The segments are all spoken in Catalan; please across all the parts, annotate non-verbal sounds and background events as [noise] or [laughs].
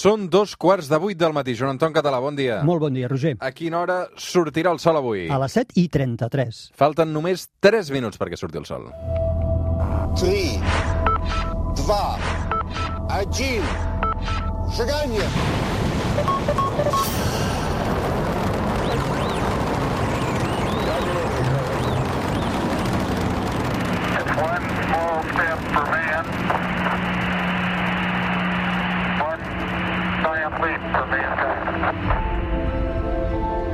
Són dos quarts de vuit del matí. Joan Anton Català, bon dia. Molt bon dia, Roger. A quina hora sortirà el sol avui? A les 7 i 33. Falten només 3 minuts perquè surti el sol. 3, 2, 1, seganya! One small step for man.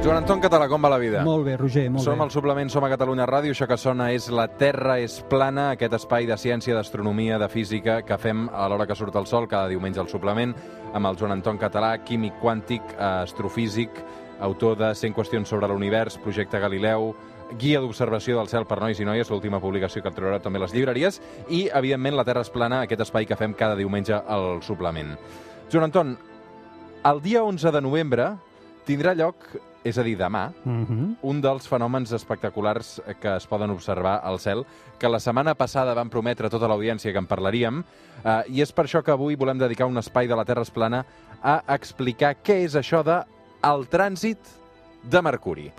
Joan Anton Català, com va la vida? Molt bé, Roger, molt som bé. al suplement Som a Catalunya Ràdio, això que sona és La Terra és plana, aquest espai de ciència, d'astronomia, de física que fem a l'hora que surt el sol, cada diumenge al suplement, amb el Joan Anton Català, químic quàntic, astrofísic, autor de 100 qüestions sobre l'univers, projecte Galileu, guia d'observació del cel per nois i noies, l'última publicació que trobarà també les llibreries, i, evidentment, La Terra és plana, aquest espai que fem cada diumenge al suplement. Joan Anton, el dia 11 de novembre tindrà lloc, és a dir, demà, Mhm. un dels fenòmens espectaculars que es poden observar al cel, que la setmana passada van prometre a tota l'audiència que en parlaríem, eh, i és per això que avui volem dedicar un espai de la Terra es plana a explicar què és això de el trànsit de Mercuri.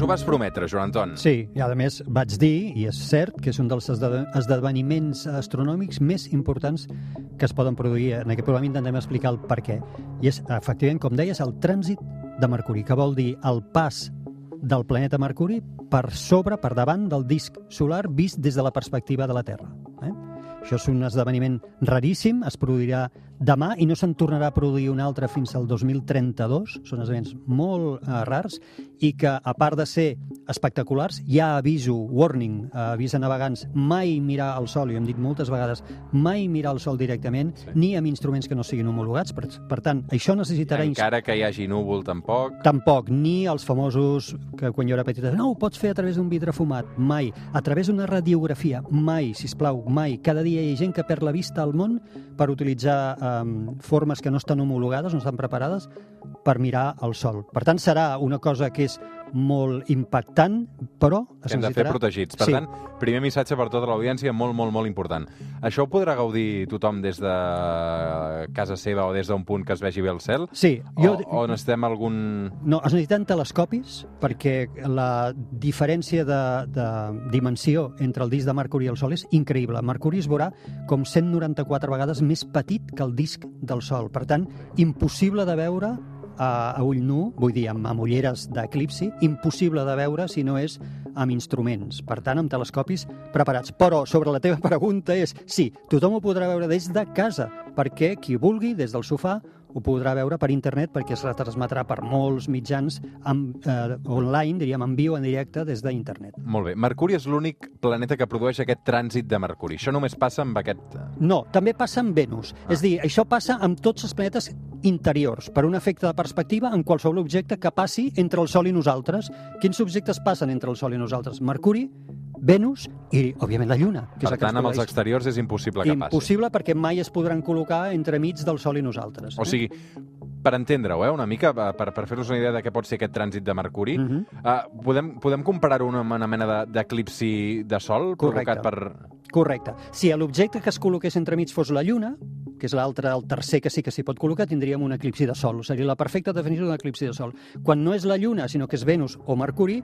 Ens ho vas prometre, Joan Anton. Sí, i a més vaig dir, i és cert, que és un dels esde- esdeveniments astronòmics més importants que es poden produir. En aquest programa intentem explicar el per què. I és, efectivament, com deies, el trànsit de Mercuri, que vol dir el pas del planeta Mercuri per sobre, per davant del disc solar vist des de la perspectiva de la Terra. Eh? Això és un esdeveniment raríssim, es produirà demà i no se'n tornarà a produir un altre fins al 2032. Són esdeveniments molt eh, rars i que, a part de ser espectaculars, ha aviso, warning, eh, avís a navegants, mai mirar el sol, i hem dit moltes vegades, mai mirar el sol directament, Sí. ni amb instruments que no siguin homologats. Per, per tant, això necessitarà... Encara que hi hagi núvol, tampoc. Tampoc, ni els famosos que quan jo era petita, no, ho pots fer a través d'un vidre fumat, mai. A través d'una radiografia, mai, si plau, mai. Cada dia hi ha gent que perd la vista al món per utilitzar formes que no estan homologades, no estan preparades, per mirar el sol. Per tant, serà una cosa que és molt impactant, però es hem de fer protegits. Per Sí. tant, primer missatge per tota l'audiència, molt, molt, molt important. Això ho podrà gaudir tothom des de casa seva o des d'un punt que es vegi bé el cel? Sí, jo... O, o necessitem algun... No, es necessiten telescopis perquè la diferència de, de dimensió entre el disc de Mercuri i el Sol és increïble. Mercuri es veurà com 194 vegades més petit que el disc del Sol. Per tant, impossible de veure a, a ull nu, vull dir, amb, amb ulleres d'eclipsi, impossible de veure si no és amb instruments, per tant, amb telescopis preparats. Però, sobre la teva [laughs] pregunta és, sí, tothom ho podrà veure des de casa, perquè qui vulgui, des del sofà, ho podrà veure per internet perquè es retransmetrà per molts mitjans amb, eh, online, diríem, en viu, en directe, des d'internet. Molt bé. Mercuri és l'únic planeta que produeix aquest trànsit de Mercuri. Això només passa amb aquest... No, també passa amb Venus. Ah. És dir, això passa amb tots els planetes interiors, per un efecte de perspectiva en qualsevol objecte que passi entre el Sol i nosaltres. Quins objectes passen entre el Sol i nosaltres? Mercuri, Venus i, òbviament, la Lluna. Que és Per que tant, amb els exteriors és impossible que passi. Impossible perquè mai es podran col·locar entremig del Sol i nosaltres. O sigui, per entendre-ho, eh, una mica, per, per fer-nos una idea de què pot ser aquest trànsit de Mercuri, Mm -hmm. uh, podem, podem comparar-ho amb una mena de- d'eclipsi de, sol Correcte. provocat per... Correcte. Si l'objecte que es col·loqués entremig fos la Lluna, que és l'altre, el tercer que sí que s'hi pot col·locar, tindríem un eclipsi de Sol. Seria la perfecta definició d'un eclipsi de Sol. Quan no és la Lluna, sinó que és Venus o Mercuri,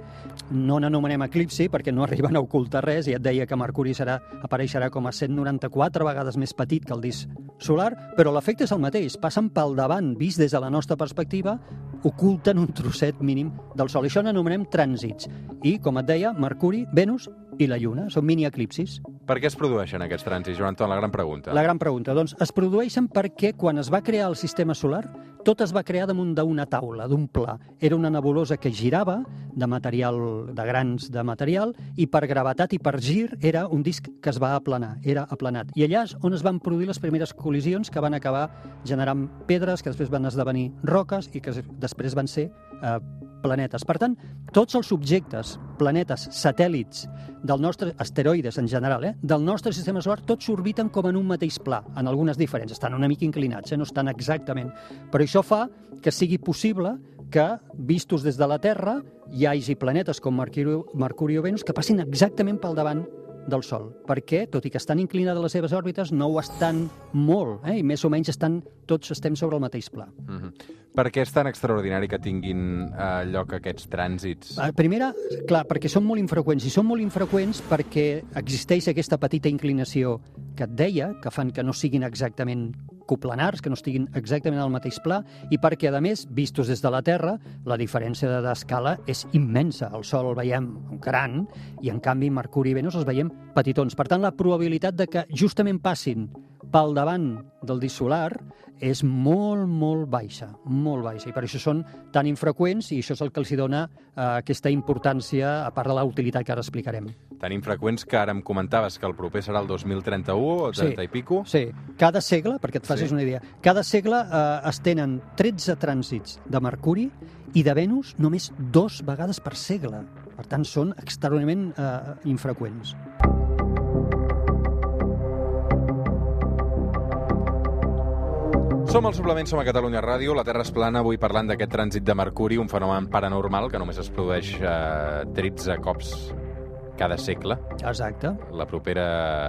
no n'anomenem eclipsi perquè no [laughs] arriben a ocultar res. Ja et deia que Mercuri serà, apareixerà com a 194 vegades més petit que el disc solar, però l'efecte és el mateix. Passen pel davant, vist des de la nostra perspectiva, oculten un trosset mínim del Sol. Això n'anomenem trànsits. I, com et deia, Mercuri, Venus i la Lluna. Són mini-eclipsis. Per què es produeixen aquests trànsits, Joan Anton? La gran pregunta. La gran pregunta. Doncs es produeixen perquè quan es va crear el sistema solar, tot es va crear damunt d'una taula, d'un pla. Era una nebulosa que girava de material, de grans de material, i per gravetat i per gir era un disc que es va aplanar, era aplanat. I allà és on es van produir les primeres col·lisions que van acabar generant pedres, que després van esdevenir roques i que després van ser eh, planetes. Per tant, tots els objectes, planetes, satèl·lits del nostre, asteroides en general, eh, del nostre sistema solar, tots orbiten com en un mateix pla, en algunes diferents. Estan una mica inclinats, eh, no estan exactament. Però això fa que sigui possible que, vistos des de la Terra, hi hagi planetes com Mercuri, Mercuri o Venus que passin exactament pel davant del Sol, perquè, tot i que estan inclinades les seves òrbites, no ho estan molt, eh? i més o menys estan, tots estem sobre el mateix pla. Mm -hmm. Per què és tan extraordinari que tinguin eh, lloc aquests trànsits? Eh, Primera, clar, perquè són molt infreqüents, i són molt infreqüents perquè existeix aquesta petita inclinació que et deia, que fan que no siguin exactament coplanars, que no estiguin exactament al mateix pla, i perquè, a més, vistos des de la Terra, la diferència de- d'escala és immensa. El Sol el veiem gran, i en canvi Mercuri i Venus els veiem petitons. Per tant, la probabilitat de que justament passin pel davant del disc solar és molt, molt baixa, molt baixa, i per això són tan infreqüents i això és el que els dona eh, aquesta importància, a part de la utilitat que ara explicarem. Tan infreqüents que ara em comentaves que el proper serà el 2031 o 30 i pico. Sí, cada segle, perquè et facis Sí. una idea, cada segle eh, es tenen 13 trànsits de Mercuri i de Venus només dos vegades per segle. Per tant, són extraordinàriament eh, infreqüents. Som al suplement, som a Catalunya Ràdio, la Terra és plana, avui parlant d'aquest trànsit de Mercuri, un fenomen paranormal que només es produeix eh, 13 cops cada segle. Exacte. La propera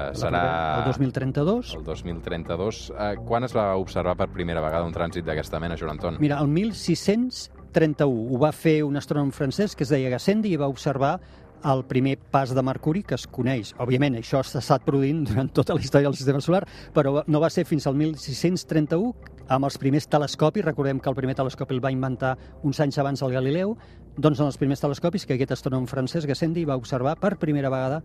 La serà... propera- El 2032. El 2032. Eh, quan es va observar per primera vegada un trànsit d'aquesta mena, Joan Anton? Mira, el 1631 ho va fer un astrònom francès que es deia Gassendi i va observar el primer pas de Mercuri que es coneix. Òbviament, això s'ha estat produint durant tota la història del sistema solar, però no va ser fins al 1631 amb els primers telescopis, recordem que el primer telescopi el va inventar uns anys abans el Galileu, doncs en els primers telescopis que aquest astrònom francès, Gassendi, va observar per primera vegada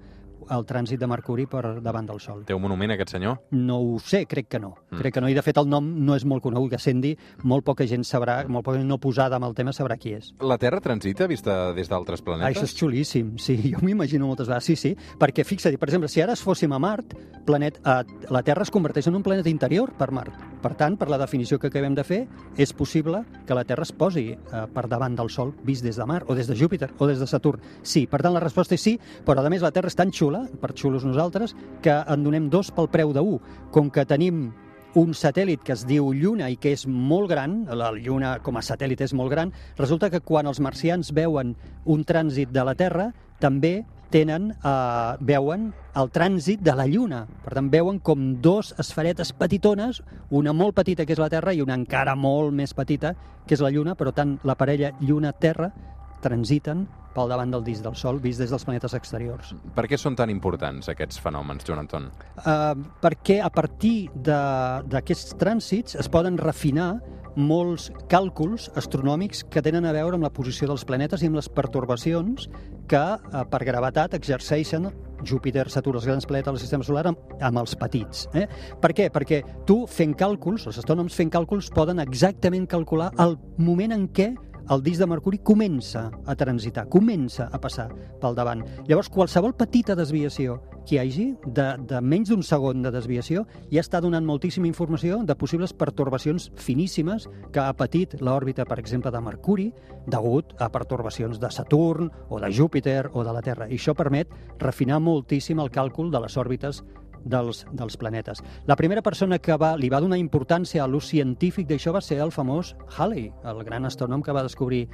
el trànsit de Mercuri per davant del Sol. Té un monument, aquest senyor? No ho sé, crec que no. Mm. Crec que no. I, de fet, el nom no és molt conegut. Gassendi, molt poca gent sabrà, molt poca gent no posada amb el tema sabrà qui és. La Terra transita vista des d'altres Ah, planetes? això és xulíssim, sí, jo m'imagino moltes vegades, sí, sí, perquè fixa't, per exemple, si ara es fóssim a Mart, planet, eh, la Terra es converteix en un planeta interior per Mart. Per tant, per la definició que acabem de fer, és possible que la Terra es posi eh, per davant del Sol vist des de Mart, o des de Júpiter, o des de Saturn. Sí, per tant, la resposta és sí, però a més la Terra és tan xula, per xulos nosaltres, que en donem dos pel preu d'un. Com que tenim un satèl·lit que es diu Lluna i que és molt gran, la Lluna com a satèl·lit és molt gran, resulta que quan els marcians veuen un trànsit de la Terra, també tenen, eh, veuen el trànsit de la Lluna. Per tant, veuen com dos esferetes petitones, una molt petita, que és la Terra, i una encara molt més petita, que és la Lluna, però tant la parella Lluna-Terra transiten pel davant del disc del Sol, vist des dels planetes exteriors. Per què són tan importants, aquests fenòmens, Joan Anton? Uh, perquè a partir de- d'aquests trànsits es poden refinar molts càlculs astronòmics que tenen a veure amb la posició dels planetes i amb les pertorbacions que uh, per gravetat exerceixen Júpiter, Saturn, els grans planetes del sistema solar amb, amb els petits. Eh? Per què? Perquè tu fent càlculs, els astrònoms fent càlculs poden exactament calcular el moment en què el disc de Mercuri comença a transitar, comença a passar pel davant. Llavors, qualsevol petita desviació que hi hagi, de, de menys d'un segon de desviació, ja està donant moltíssima informació de possibles pertorbacions finíssimes que ha patit l'òrbita, per exemple, de Mercuri, degut a pertorbacions de Saturn o de Júpiter o de la Terra. I això permet refinar moltíssim el càlcul de les òrbites dels, dels planetes. La primera persona que va, li va donar importància a l'ús científic d'això va ser el famós Halley, el gran astrònom que va descobrir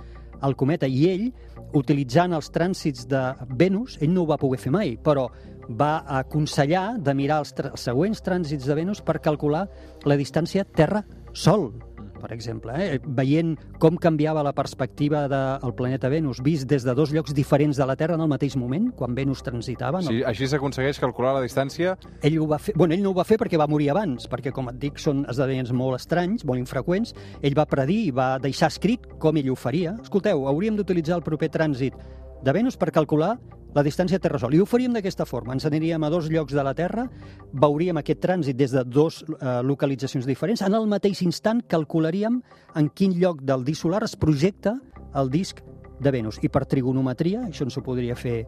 el cometa, i ell, utilitzant els trànsits de Venus, ell no ho va poder fer mai, però va aconsellar de mirar els, els següents trànsits de Venus per calcular la distància Terra-Sol, per exemple, eh? veient com canviava la perspectiva del planeta Venus vist des de dos llocs diferents de la Terra en el mateix moment, quan Venus transitava. No? Sí, així s'aconsegueix calcular la distància Ell ho va fer, bueno, ell no ho va fer perquè va morir abans, perquè, com et dic, són esdeveniments molt estranys, molt infreqüents. Ell va predir i va deixar escrit com ell ho faria. Escolteu, hauríem d'utilitzar el proper trànsit de Venus per calcular la distància Terra-Sol. I ho faríem d'aquesta forma. Ens aniríem a dos llocs de la Terra, veuríem aquest trànsit des de dos eh, localitzacions diferents. En el mateix instant calcularíem en quin lloc del disc solar es projecta el disc de Venus. I per trigonometria, això ens ho podria fer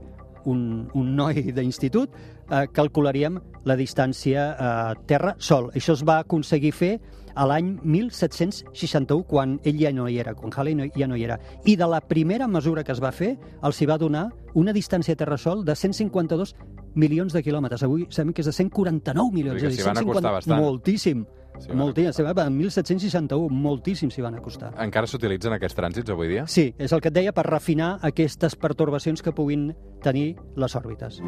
un, un noi d'institut, eh, calcularíem la distància eh, Terra-Sol. Això es va aconseguir fer a l'any 1761, quan ell ja no hi era, quan Halley no, ja no hi era. I de la primera mesura que es va fer, els hi va donar una distància Terra-Sol de 152 milions de quilòmetres. Avui sabem que és de 149 milions. Que a dir, s'hi van acostar 150 bastant. Moltíssim. Moltíssim. Se va- En 1761, moltíssim s'hi van acostar. encara s'utilitzen aquests trànsits avui dia? Sí, és el que et deia per refinar aquestes pertorbacions que puguin tenir les òrbites.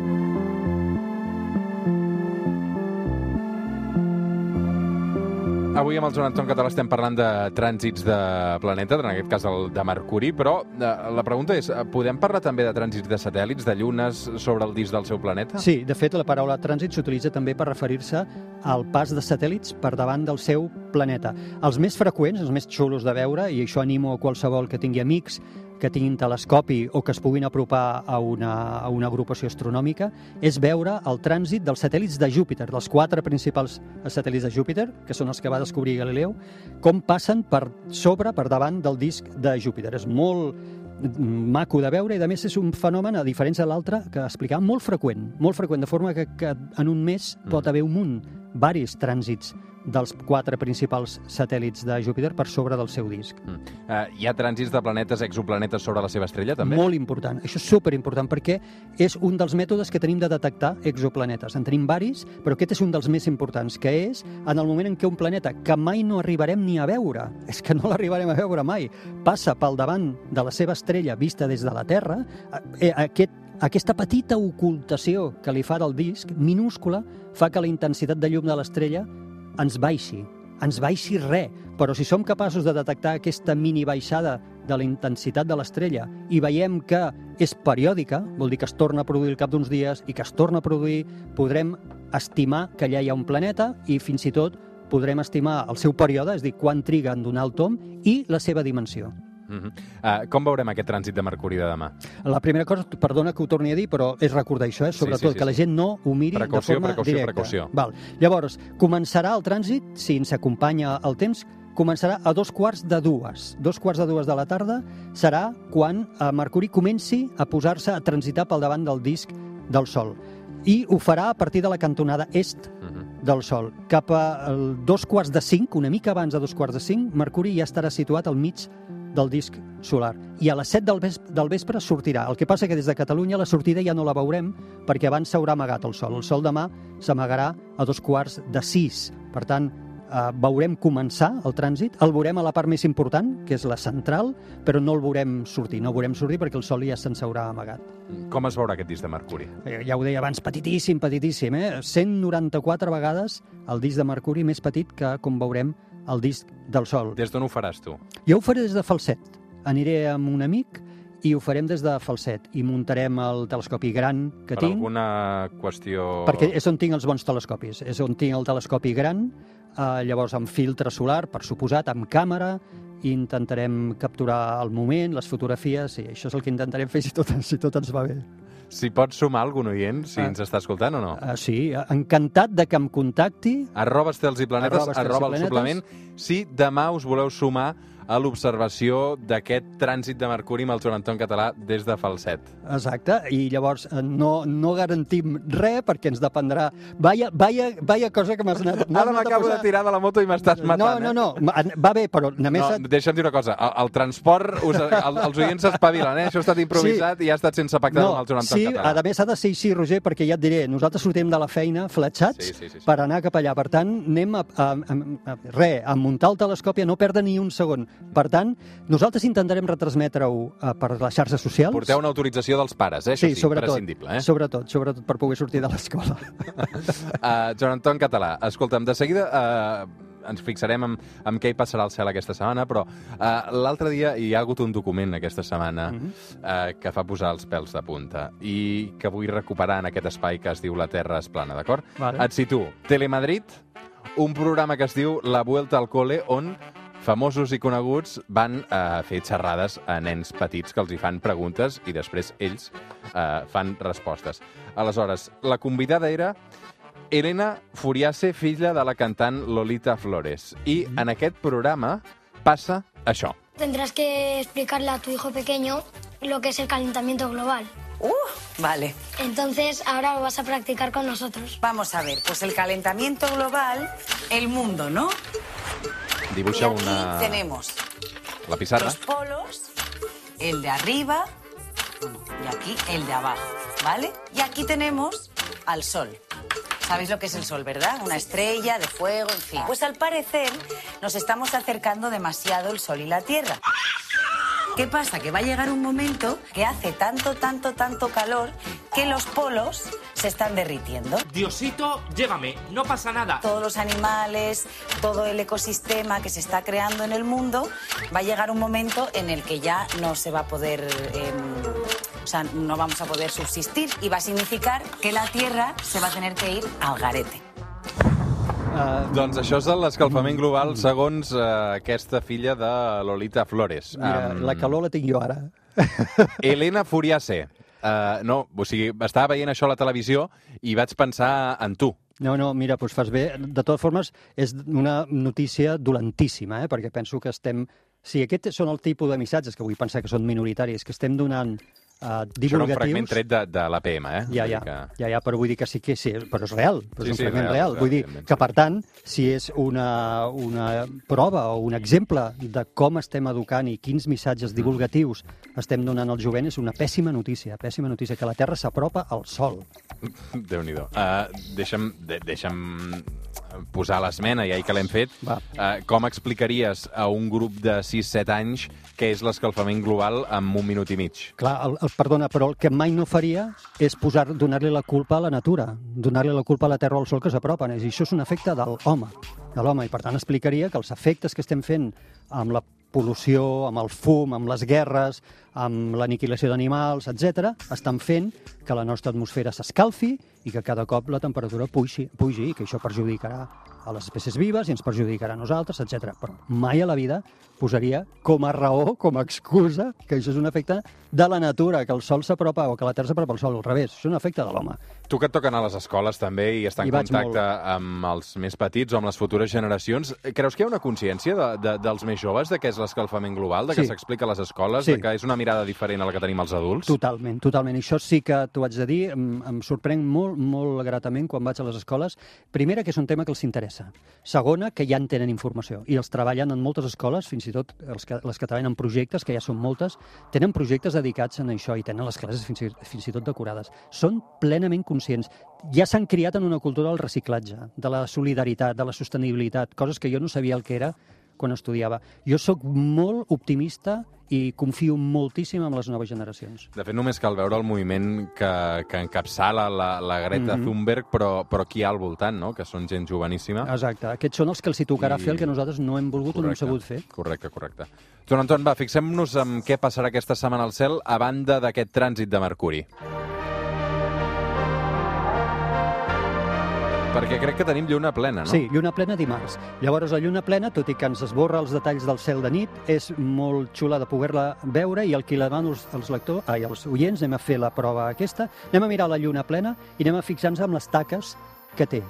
Avui amb el Joan Anton Català estem parlant de trànsits de planeta, en aquest cas el de Mercuri, però eh, la pregunta és, podem parlar també de trànsits de satèl·lits, de llunes sobre el disc del seu planeta? Sí, de fet, la paraula trànsit s'utilitza també per referir-se al pas de satèl·lits per davant del seu planeta. Els més freqüents, els més xulos de veure, i això animo a qualsevol que tingui amics que tinguin telescopi o que es puguin apropar a una, a una agrupació astronòmica, és veure el trànsit dels satèl·lits de Júpiter, dels quatre principals satèl·lits de Júpiter, que són els que va descobrir Galileu, com passen per sobre, per davant del disc de Júpiter. És molt maco de veure i, a més, és un fenomen, a diferència de l'altre, que explicava, molt freqüent, molt freqüent, de forma que, que en un mes pot haver un munt, varis trànsits dels quatre principals satèl·lits de Júpiter per sobre del seu disc. Mm. Uh, hi ha trànsits de planetes, exoplanetes sobre la seva estrella, també? Molt important. Això és superimportant perquè és un dels mètodes que tenim de detectar exoplanetes. En tenim varis, però aquest és un dels més importants, que és en el moment en què un planeta que mai no arribarem ni a veure, és que no l'arribarem a veure mai, passa pel davant de la seva estrella vista des de la Terra, eh, aquest aquesta petita ocultació que li fa del disc, minúscula, fa que la intensitat de llum de l'estrella ens baixi, ens baixi res, però si som capaços de detectar aquesta mini baixada de la intensitat de l'estrella i veiem que és periòdica, vol dir que es torna a produir al cap d'uns dies i que es torna a produir, podrem estimar que allà hi ha un planeta i fins i tot podrem estimar el seu període, és dir, quan triga en donar el tom i la seva dimensió. Uh -huh. uh, com veurem aquest trànsit de Mercuri de demà? La primera cosa, perdona que ho torni a dir, però és recordar això, eh? sobretot sí, sí, sí, que la gent no ho miri precaució, de forma precaució, directa. Precaució, Val. Llavors, començarà el trànsit, si ens acompanya el temps, començarà a dos quarts de dues. Dos quarts de dues de la tarda serà quan eh, Mercuri comenci a posar-se a transitar pel davant del disc del Sol. I ho farà a partir de la cantonada est uh -huh. del Sol. Cap a dos quarts de cinc, una mica abans de dos quarts de cinc, Mercuri ja estarà situat al mig del disc solar. I a les 7 del vespre, del vespre sortirà. El que passa que des de Catalunya la sortida ja no la veurem perquè abans s'haurà amagat el sol. El sol demà s'amagarà a dos quarts de 6. Per tant, eh, veurem començar el trànsit, el veurem a la part més important, que és la central, però no el veurem sortir. No el veurem sortir perquè el sol ja se'n s'haurà amagat. Com es veurà aquest disc de Mercuri? Eh, Ja ho deia abans, petitíssim, petitíssim, eh? 194 vegades el disc de Mercuri més petit que, com veurem, el disc del Sol. Des d'on ho faràs, tu? Jo ho faré des de Falset. Aniré amb un amic i ho farem des de Falset. I muntarem el telescopi gran que per tinc, alguna qüestió... perquè és on tinc els bons telescopis. És on tinc el telescopi gran, eh, llavors amb filtre solar, per suposat, amb càmera, i intentarem capturar el moment, les fotografies, i això és el que intentarem fer si tot, si tot ens va bé. Si pots sumar algun oient, si Ah. ens està escoltant o no? Uh, sí, encantat de que em contacti. Arroba estels i planetes, Arroba arroba el suplement, si demà us voleu sumar a l'observació d'aquest trànsit de Mercuri amb el Joan Català des de Falset. Exacte, i llavors eh, no, no garantim res perquè ens dependrà... Vaya, vaya, vaya cosa que m'has anat, Ara a m'acabo de posar- tirar de la moto i m'estàs No, matant, no, eh? no, ma- va bé, però només... No, deixa'm dir una cosa, el, el transport, us, el, els oients s'espavilen, eh? Això ha estat improvisat i ha estat sense pactar amb el Joan sí, Català. a més ha de ser així, Roger, perquè ja et diré, nosaltres sortim de la feina fletxats Sí, sí, sí, sí. per anar cap allà. Per tant, anem a, a, a, a, re, a muntar el telescopi, a no perdre ni un segon. Per tant, nosaltres intentarem retransmetre-ho eh, per les xarxes socials. Porteu una autorització dels pares, eh? Això sí, sobretot, prescindible, eh? sobretot, sobretot per poder sortir de l'escola. Uh, [laughs] Joan Anton Català, escolta'm, de seguida uh, ens fixarem en, en què hi passarà al cel aquesta setmana, però uh, l'altre dia hi ha hagut un document aquesta setmana uh, que fa posar els pèls de punta i que vull recuperar en aquest espai que es diu La Terra és plana, d'acord? Vale. Et situo. Telemadrid, un programa que es diu La Vuelta al Cole, on famosos i coneguts van a fer xerrades a nens petits que els hi fan preguntes i després ells eh, fan respostes. Aleshores, la convidada era Elena Furiase, filla de la cantant Lolita Flores. I en aquest programa passa això. Tendrás que explicarle a tu hijo pequeño lo que es el calentamiento global. Uh, vale. Entonces, ahora lo vas a practicar con nosotros. Vamos a ver, pues el calentamiento global, el mundo, ¿no? Y aquí una... tenemos la pissarra. los polos, el de arriba y aquí el de abajo, ¿vale? Y aquí tenemos al sol. Sabéis lo que es el sol, ¿verdad? Una estrella de fuego, en fin. Pues al parecer nos estamos acercando demasiado el sol y la tierra. ¿Qué pasa? Que va a llegar un momento que hace tanto, tanto, tanto calor que los polos se están derritiendo. Diosito, llévame, no pasa nada. Todos los animales, todo el ecosistema que se está creando en el mundo, va a llegar un momento en el que ya no se va a poder, eh, o sea, no vamos a poder subsistir y va a significar que la Tierra se va a tener que ir al garete. Uh, Doncs això és l'escalfament global segons uh, aquesta filla de Lolita Flores. mira, la calor la tinc jo ara. Elena Furiase. Uh, no, o sigui, estava veient això a la televisió i vaig pensar en tu. No, no, mira, doncs fas bé. De totes formes, és una notícia dolentíssima, eh? perquè penso que estem... Si aquests són el tipus de missatges que vull pensar que són minoritaris, que estem donant uh, Això era un fragment divulgatius... tret de, de l'APM, eh? Ja, ja, que- ja, ja, però vull dir que sí que sí, però és real, però Sí, és un sí, fragment real, real. Vull dir que, per tant, si és una, una prova o un exemple de com estem educant i quins Mm. missatges divulgatius estem donant al jovent, és una pèssima notícia, pèssima notícia, que la Terra s'apropa al Sol. [laughs] Déu-n'hi-do. Uh, deixa'm, de, deixa'm posar l'esmena, ja que l'hem fet. Va. Uh, com explicaries a un grup de 6-7 anys què és l'escalfament global en un minut i mig? Clar, el, el, perdona, però el que mai no faria és posar donar-li la culpa a la natura, donar-li la culpa a la Terra o al Sol que s'apropen. Dir, Això és un efecte de l'home, de l'home, i per tant explicaria que els efectes que estem fent amb la pol·lució, amb el fum, amb les guerres, amb l'aniquilació d'animals, etc, estan fent que la nostra atmosfera s'escalfi i que cada cop la temperatura pugi, pugi i que això perjudicarà a les espècies vives i ens perjudicarà a nosaltres, etc. Però mai a la vida posaria com a raó, com a excusa, que això és un efecte de la natura, que el Sol s'apropa o que la Terra s'apropa al Sol, al revés. Això és un efecte de l'home. Tu que et toquen a les escoles també i estar en contacte amb els més petits o amb les futures generacions, creus que hi ha una consciència de, de, dels més joves de què és l'escalfament global, de que Sí. s'explica a les escoles, Sí. de que és una mirada diferent a la que tenim els adults? Totalment, totalment. I això sí que t'ho haig de dir, em, em sorprèn molt, molt gratament quan vaig a les escoles. Primera, que és un tema que els interessa. Segona, que ja en tenen informació. I els treballen en moltes escoles, fins i tot els que, les que treballen en projectes, que ja són moltes, tenen projectes dedicats a això i tenen les classes fins i, fins i tot decorades. Són plenament conscients. Ja s'han criat en una cultura del reciclatge, de la solidaritat, de la sostenibilitat, coses que jo no sabia el que era quan estudiava. Jo sóc molt optimista i confio moltíssim en les noves generacions. De fet, només cal veure el moviment que, que encapçala la, la Greta Mhm. Thunberg, però, però qui hi ha al voltant, no? que són gent joveníssima. Exacte. Aquests són els que els hi tocarà I- fer el que nosaltres no hem volgut o no hem Correcte. sabut fer. Correcte, correcte. Joan Anton, va, fixem-nos en què passarà aquesta setmana al cel a banda d'aquest trànsit de Mercuri. Perquè crec que tenim lluna plena, no? Sí, lluna plena dimarts. Llavors, la lluna plena, tot i que ens esborra els detalls del cel de nit, és molt xula de poder-la veure i el que la demano als, als, lectors, ai, als oients, anem a fer la prova aquesta, anem a mirar la lluna plena i anem a fixar-nos amb les taques que té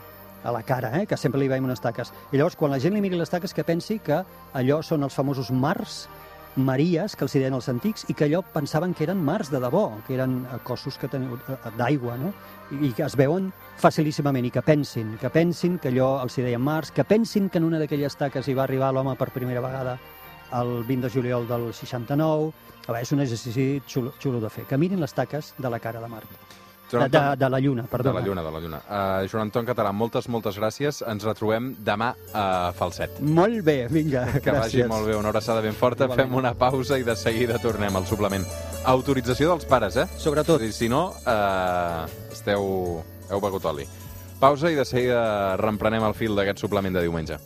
a la cara, eh? que sempre li veiem unes taques. I llavors, quan la gent li miri les taques, que pensi que allò són els famosos mars, maries, que els deien els antics, i que allò pensaven que eren mars de debò, que eren eh, cossos que teniu eh, d'aigua, no? I, que es veuen facilíssimament, i que pensin, que pensin que allò els deien mars, que pensin que en una d'aquelles taques hi va arribar l'home per primera vegada el 20 de juliol del 69. A veure, és un exercici xulo, xulo de fer. Que mirin les taques de la cara de Mart. De, Joan de, Anton- de la lluna, De perdona. la lluna, de la lluna. Uh, Joan Anton Català, moltes, moltes gràcies. Ens retrobem demà a Falset. Molt bé, vinga, [laughs] Que vagi gràcies. molt bé, una abraçada ben forta. Igualment. Fem una pausa i de seguida tornem al suplement. Autorització dels pares, eh? Sobretot. Si, si no, eh, esteu... heu begut oli. Pausa i de seguida reemprenem el fil d'aquest suplement de diumenge.